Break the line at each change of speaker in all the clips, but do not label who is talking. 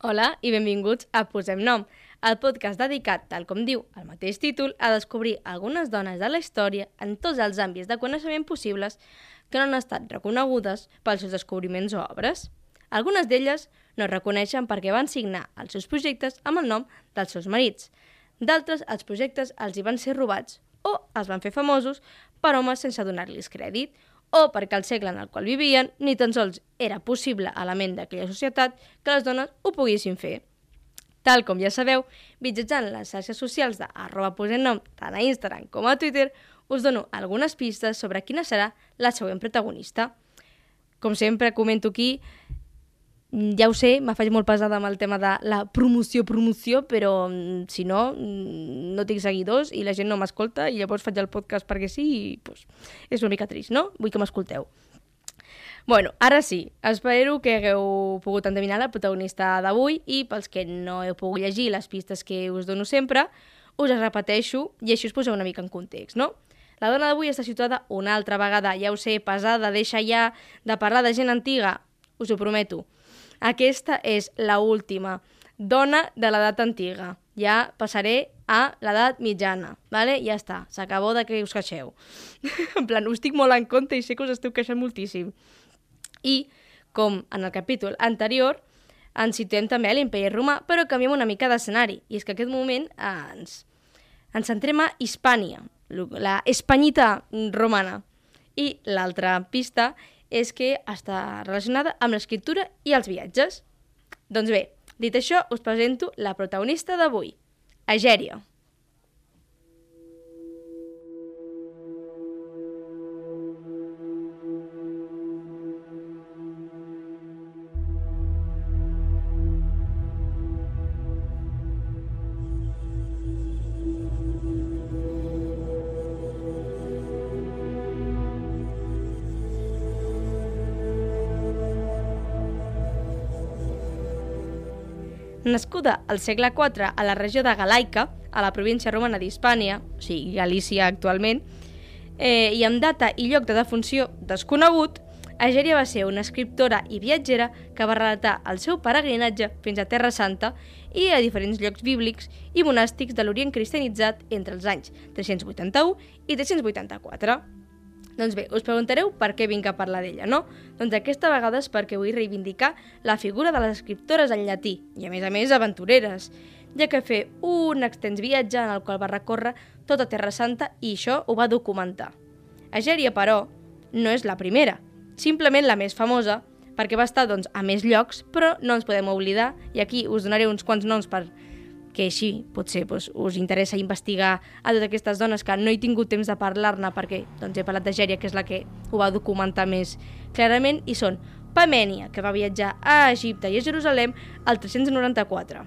Hola i benvinguts a Posem Nom, el podcast dedicat, tal com diu el mateix títol, a descobrir algunes dones de la història en tots els àmbits de coneixement possibles que no han estat reconegudes pels seus descobriments o obres. Algunes d'elles no es reconeixen perquè van signar els seus projectes amb el nom dels seus marits. D'altres, els projectes els hi van ser robats o es van fer famosos per homes sense donar-los crèdit o perquè al segle en el qual vivien ni tan sols era possible a la ment d'aquella societat que les dones ho poguessin fer. Tal com ja sabeu, mitjançant les xarxes socials de arroba posem tant a Instagram com a Twitter, us dono algunes pistes sobre quina serà la següent protagonista. Com sempre comento aquí, ja ho sé, me faig molt pesada amb el tema de la promoció, promoció, però mm, si no, mm, no tinc seguidors i la gent no m'escolta i llavors faig el podcast perquè sí i pues, és una mica trist, no? Vull que m'escolteu. Bueno, ara sí, espero que hagueu pogut endevinar la protagonista d'avui i pels que no heu pogut llegir les pistes que us dono sempre, us les repeteixo i així us poseu una mica en context, no? La dona d'avui està situada una altra vegada, ja ho sé, pesada, deixa ja de parlar de gent antiga, us ho prometo. Aquesta és la última dona de l'edat antiga. Ja passaré a l'edat mitjana, vale? ja està, s'acabó de que us queixeu. en plan, us estic molt en compte i sé que us esteu queixant moltíssim. I, com en el capítol anterior, ens situem també a l'imperi romà, però canviem una mica d'escenari. I és que aquest moment ens, ens centrem a Hispània, la espanyita romana. I l'altra pista és que està relacionada amb l'escriptura i els viatges. Doncs bé, dit això, us presento la protagonista d'avui, Egèria. Nascuda al segle IV a la regió de Galaica, a la província romana d'Hispània, o sigui, Galícia actualment, eh, i amb data i lloc de defunció desconegut, Egèria va ser una escriptora i viatgera que va relatar el seu peregrinatge fins a Terra Santa i a diferents llocs bíblics i monàstics de l'Orient cristianitzat entre els anys 381 i 384. Doncs bé, us preguntareu per què vinc a parlar d'ella, no? Doncs aquesta vegada és perquè vull reivindicar la figura de les escriptores en llatí, i a més a més aventureres, ja que fer un extens viatge en el qual va recórrer tota Terra Santa i això ho va documentar. Egèria, però, no és la primera, simplement la més famosa, perquè va estar doncs, a més llocs, però no ens podem oblidar, i aquí us donaré uns quants noms per que així potser doncs, us interessa investigar a totes aquestes dones que no he tingut temps de parlar-ne perquè doncs, he parlat de Gèria, que és la que ho va documentar més clarament, i són Pamènia, que va viatjar a Egipte i a Jerusalem al 394.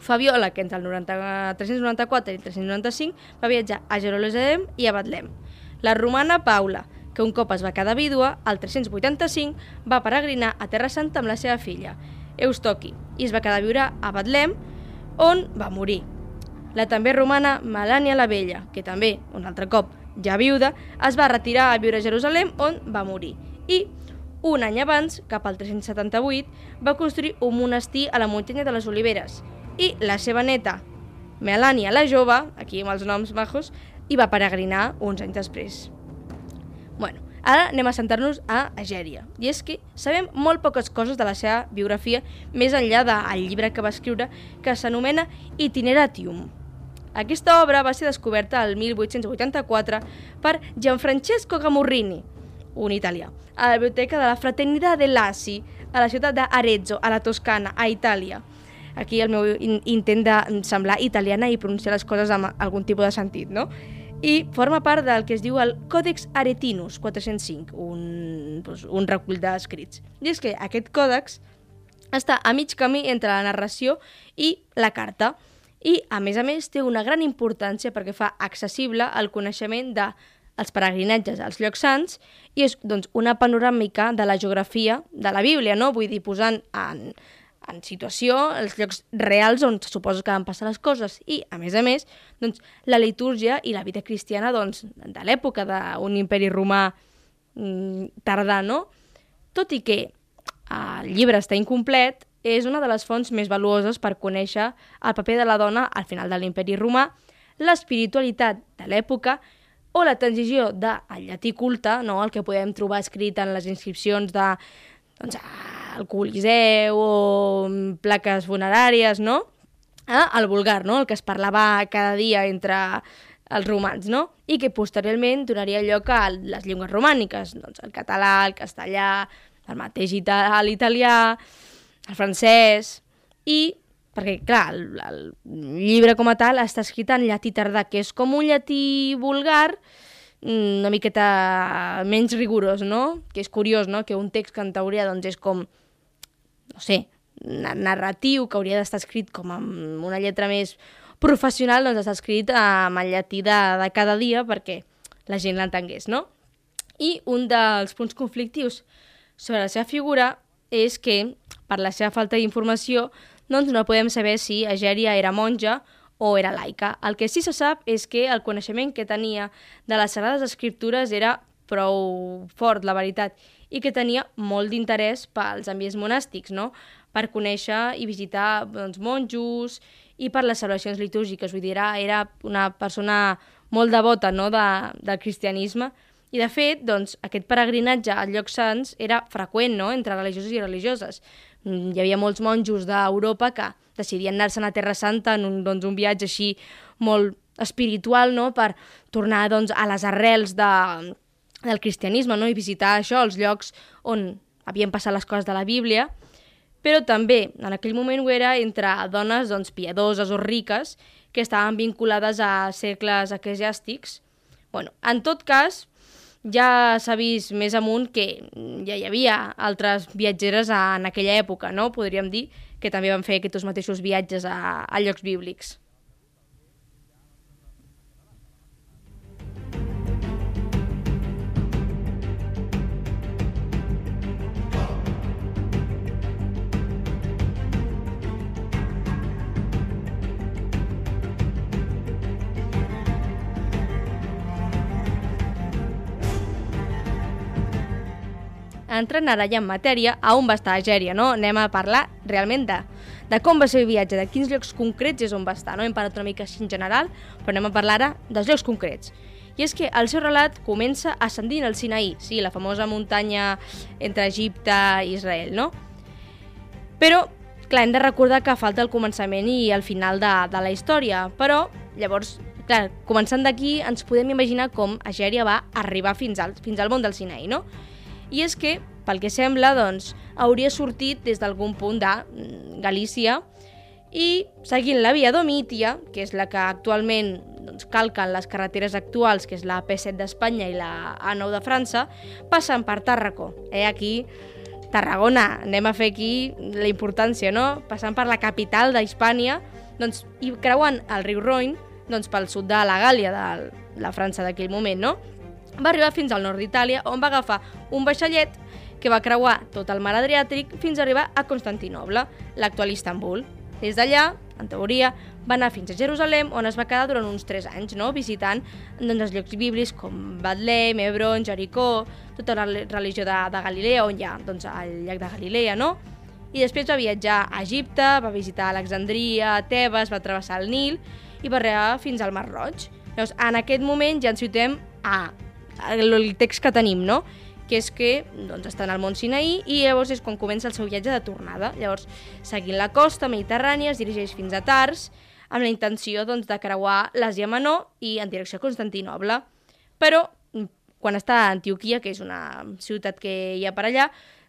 Fabiola, que entre el 90, 394 i el 395 va viatjar a Jerusalem i a Betlem. La romana Paula, que un cop es va quedar vídua, al 385 va peregrinar a Terra Santa amb la seva filla, Eustoqui, i es va quedar a viure a Betlem, on va morir. La també romana Melània la Vella, que també, un altre cop, ja viuda, es va retirar a viure a Jerusalem, on va morir. I, un any abans, cap al 378, va construir un monestir a la muntanya de les Oliveres. I la seva neta, Melània la jove, aquí amb els noms majos, hi va peregrinar uns anys després. Bueno, ara anem a sentar-nos a Egèria. I és que sabem molt poques coses de la seva biografia, més enllà del llibre que va escriure, que s'anomena Itineratium. Aquesta obra va ser descoberta el 1884 per Gianfrancesco Gamurrini, un italià, a la biblioteca de la Fraternità dell'Assi, a la ciutat d'Arezzo, a la Toscana, a Itàlia. Aquí el meu in intent de semblar italiana i pronunciar les coses amb algun tipus de sentit, no? I forma part del que es diu el Còdex Aretinus 405, un, doncs, un recull d'escrits. I és que aquest còdex està a mig camí entre la narració i la carta i, a més a més, té una gran importància perquè fa accessible el coneixement de els peregrinatges als llocs sants i és doncs, una panoràmica de la geografia de la Bíblia, no? vull dir, posant en, en situació els llocs reals on se suposa que van passar les coses i, a més a més, doncs, la litúrgia i la vida cristiana doncs, de l'època d'un imperi romà mm, tardà, no? Tot i que el llibre està incomplet, és una de les fonts més valuoses per conèixer el paper de la dona al final de l'imperi romà, l'espiritualitat de l'època o la transició del llatí culte, no? el que podem trobar escrit en les inscripcions de doncs, el Coliseu o plaques funeràries, no? Ah, el vulgar, no? El que es parlava cada dia entre els romans, no? I que posteriorment donaria lloc a les llengües romàniques, doncs el català, el castellà, el mateix l'italià, el francès, i perquè, clar, el, el llibre com a tal està escrit en llatí tardà, que és com un llatí vulgar, una miqueta menys rigorós, no? Que és curiós, no?, que un text que en teoria doncs, és com, no sé, narratiu, que hauria d'estar escrit com amb una lletra més professional, doncs està escrit amb el llatí de, de cada dia perquè la gent l'entengués, no? I un dels punts conflictius sobre la seva figura és que, per la seva falta d'informació, doncs no podem saber si Egèria era monja o era laica. El que sí se sap és que el coneixement que tenia de les Sagrades Escriptures era prou fort, la veritat, i que tenia molt d'interès pels ambients monàstics, no? per conèixer i visitar doncs, monjos i per les celebracions litúrgiques. Vull dir, era, era una persona molt devota no? de, del cristianisme, i de fet, doncs, aquest peregrinatge a llocs sants era freqüent no? entre religiosos i religioses. Mm, hi havia molts monjos d'Europa que decidien anar-se'n a Terra Santa en un, doncs, un viatge així molt espiritual no? per tornar doncs, a les arrels de, del cristianisme no? i visitar això, els llocs on havien passat les coses de la Bíblia, però també en aquell moment ho era entre dones doncs, piadoses o riques que estaven vinculades a cercles eclesiàstics. Bueno, en tot cas, ja s'ha vist més amunt que ja hi havia altres viatgeres en aquella època, no? podríem dir, que també van fer aquests mateixos viatges a, a llocs bíblics. Entrant ara ja en matèria, a on va estar Agèria, no? Anem a parlar realment de, de com va ser el viatge, de quins llocs concrets és on va estar, no? Hem parlat una mica així en general, però anem a parlar ara dels llocs concrets. I és que el seu relat comença ascendint al Sinaí, sí, la famosa muntanya entre Egipte i Israel, no? Però, clar, hem de recordar que falta el començament i el final de, de la història, però, llavors, clar, començant d'aquí ens podem imaginar com Agèria va arribar fins al, fins al món del Sinaí, no? I és que, pel que sembla, doncs, hauria sortit des d'algun punt de mm, Galícia i seguint la via Domítia, que és la que actualment doncs, calquen les carreteres actuals, que és la P7 d'Espanya i la A9 de França, passen per Tàrraco. Eh, aquí, Tarragona, anem a fer aquí la importància, no? Passant per la capital d'Hispània doncs, i creuant el riu Roine doncs, pel sud de la Gàlia, de la França d'aquell moment, no? Va arribar fins al nord d'Itàlia, on va agafar un vaixellet que va creuar tot el mar Adriàtic fins a arribar a Constantinoble, l'actual Istanbul. Des d'allà, en teoria, va anar fins a Jerusalem, on es va quedar durant uns 3 anys, no? visitant doncs, els llocs bíblics com Betlem, Hebron, Jericó, tota la religió de, de Galilea, on hi ha doncs, el llac de Galilea, no? I després va viatjar a Egipte, va visitar Alexandria, Tebes, va travessar el Nil i va arribar fins al Mar Roig. Llavors, en aquest moment ja ens situem a el text que tenim, no? que és que doncs, està en el món Sinaí i llavors és quan comença el seu viatge de tornada. Llavors, seguint la costa mediterrània, es dirigeix fins a Tars amb la intenció doncs, de creuar l'Àsia Menor i en direcció a Constantinoble. Però, quan està a Antioquia, que és una ciutat que hi ha per allà,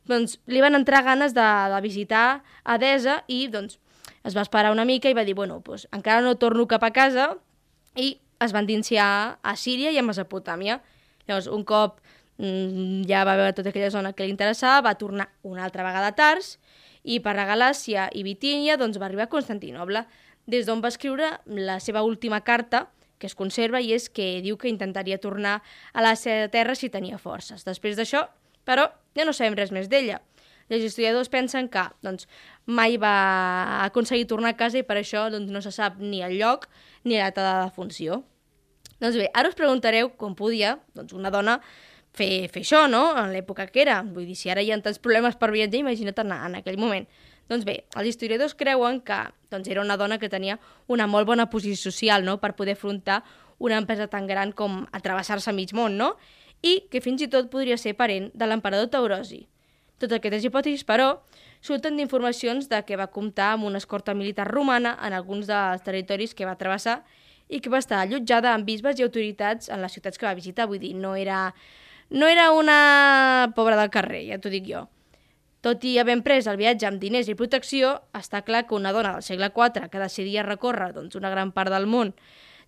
doncs, li van entrar ganes de, de visitar Adesa i doncs, es va esperar una mica i va dir, bueno, doncs, encara no torno cap a casa i es van dinciar a Síria i a Mesopotàmia. Llavors, un cop mm, ja va veure tota aquella zona que li interessava, va tornar una altra vegada a Tars i per Galàcia i Bitínia doncs, va arribar a Constantinoble, des d'on va escriure la seva última carta, que es conserva, i és que diu que intentaria tornar a la seva terra si tenia forces. Després d'això, però, ja no sabem res més d'ella. Els historiadors pensen que doncs, mai va aconseguir tornar a casa i per això doncs, no se sap ni el lloc ni la data de defunció. Doncs bé, ara us preguntareu com podia doncs, una dona fer, fer això, no?, en l'època que era. Vull dir, si ara hi ha tants problemes per viatjar, imagina't en, en aquell moment. Doncs bé, els historiadors creuen que doncs, era una dona que tenia una molt bona posició social no? per poder afrontar una empresa tan gran com atravessar-se mig món, no? I que fins i tot podria ser parent de l'emperador Taurosi. Totes aquestes hipòtesis, però, surten d'informacions de que va comptar amb una escorta militar romana en alguns dels territoris que va travessar i que va estar allotjada amb bisbes i autoritats en les ciutats que va visitar. Vull dir, no era, no era una pobra del carrer, ja t'ho dic jo. Tot i haver pres el viatge amb diners i protecció, està clar que una dona del segle IV que decidia recórrer doncs, una gran part del món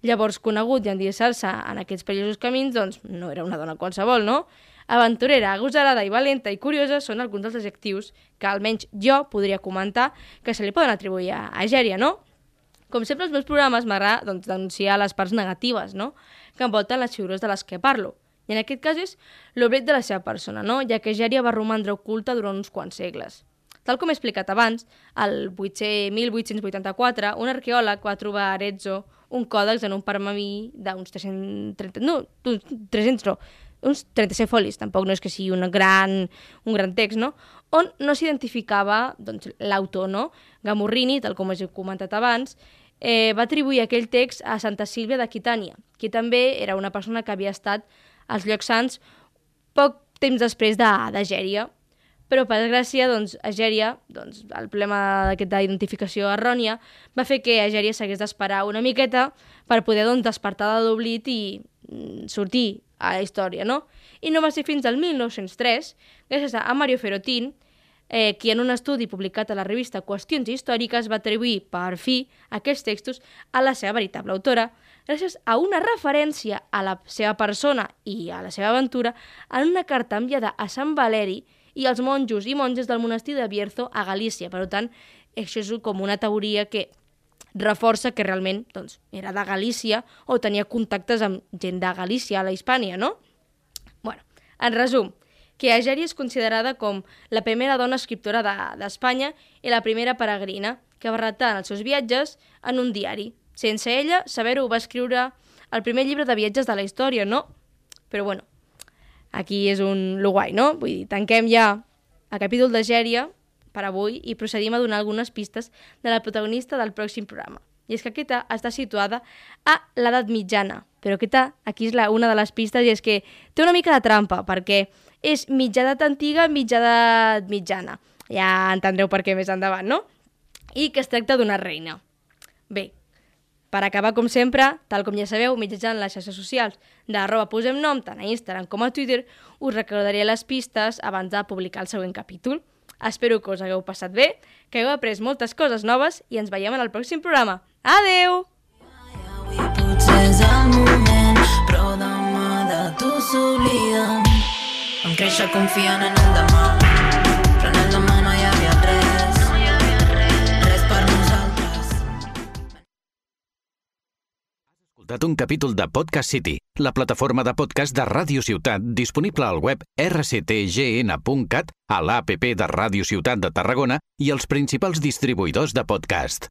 llavors conegut i endinsar-se en aquests perillosos camins, doncs no era una dona qualsevol, no? Aventurera, agosarada i valenta i curiosa són alguns dels adjectius que almenys jo podria comentar que se li poden atribuir a, a Gèria, no? Com sempre, als meus programes m'agrada doncs, denunciar les parts negatives no? que envolten les figures de les que parlo. I en aquest cas és l'obret de la seva persona, no? ja que Gèria va romandre oculta durant uns quants segles. Tal com he explicat abans, el 1884, un arqueòleg va trobar a Arezzo un còdex en un pergamí d'uns 330... No, 300 no, uns 37 folis, tampoc no és que sigui un gran, un gran text, no? on no s'identificava doncs, l'autor, no? Gamurrini, tal com he comentat abans, eh, va atribuir aquell text a Santa Sílvia d'Aquitània, que també era una persona que havia estat als llocs sants poc temps després de, de. Però, per desgràcia, doncs, Gèria, doncs, el problema d'aquesta identificació errònia va fer que Gèria s'hagués d'esperar una miqueta per poder doncs, despertar de l'oblit i mm, sortir a la història, no? I no va ser fins al 1903, gràcies a Mario Ferotin, eh, qui en un estudi publicat a la revista Qüestions Històriques va atribuir, per fi, aquests textos a la seva veritable autora, gràcies a una referència a la seva persona i a la seva aventura en una carta enviada a Sant Valeri i als monjos i monges del monestir de Bierzo a Galícia. Per tant, això és com una teoria que reforça que realment doncs, era de Galícia o tenia contactes amb gent de Galícia a la Hispània, no? bueno, en resum, que Ageri és considerada com la primera dona escriptora d'Espanya de, i la primera peregrina que va retar els seus viatges en un diari. Sense ella, saber-ho va escriure el primer llibre de viatges de la història, no? Però bueno, aquí és un lo guai, no? Vull dir, tanquem ja el capítol de Gèria per avui i procedim a donar algunes pistes de la protagonista del pròxim programa. I és que aquesta està situada a l'edat mitjana, però aquesta, aquí és la, una de les pistes, i és que té una mica de trampa, perquè és mitja edat antiga, mitja edat mitjana. Ja entendreu per què més endavant, no? I que es tracta d'una reina. Bé, per acabar, com sempre, tal com ja sabeu, mitjançant les xarxes socials d'arroba posem nom, tant a Instagram com a Twitter, us recordaré les pistes abans de publicar el següent capítol. Espero que us hagueu passat bé, que hagueu après moltes coses noves i ens veiem en el pròxim programa. Adeu! De tu s'oblida. Em créixer confiant en el demà, però en el demà no hi havia res. Res per nosaltres.
Escoltat un capítol de Podcast City, la plataforma de podcast de Ràdio Ciutat disponible al web rctgn.cat, a l'APP de Ràdio Ciutat de Tarragona i els principals distribuïdors de podcast.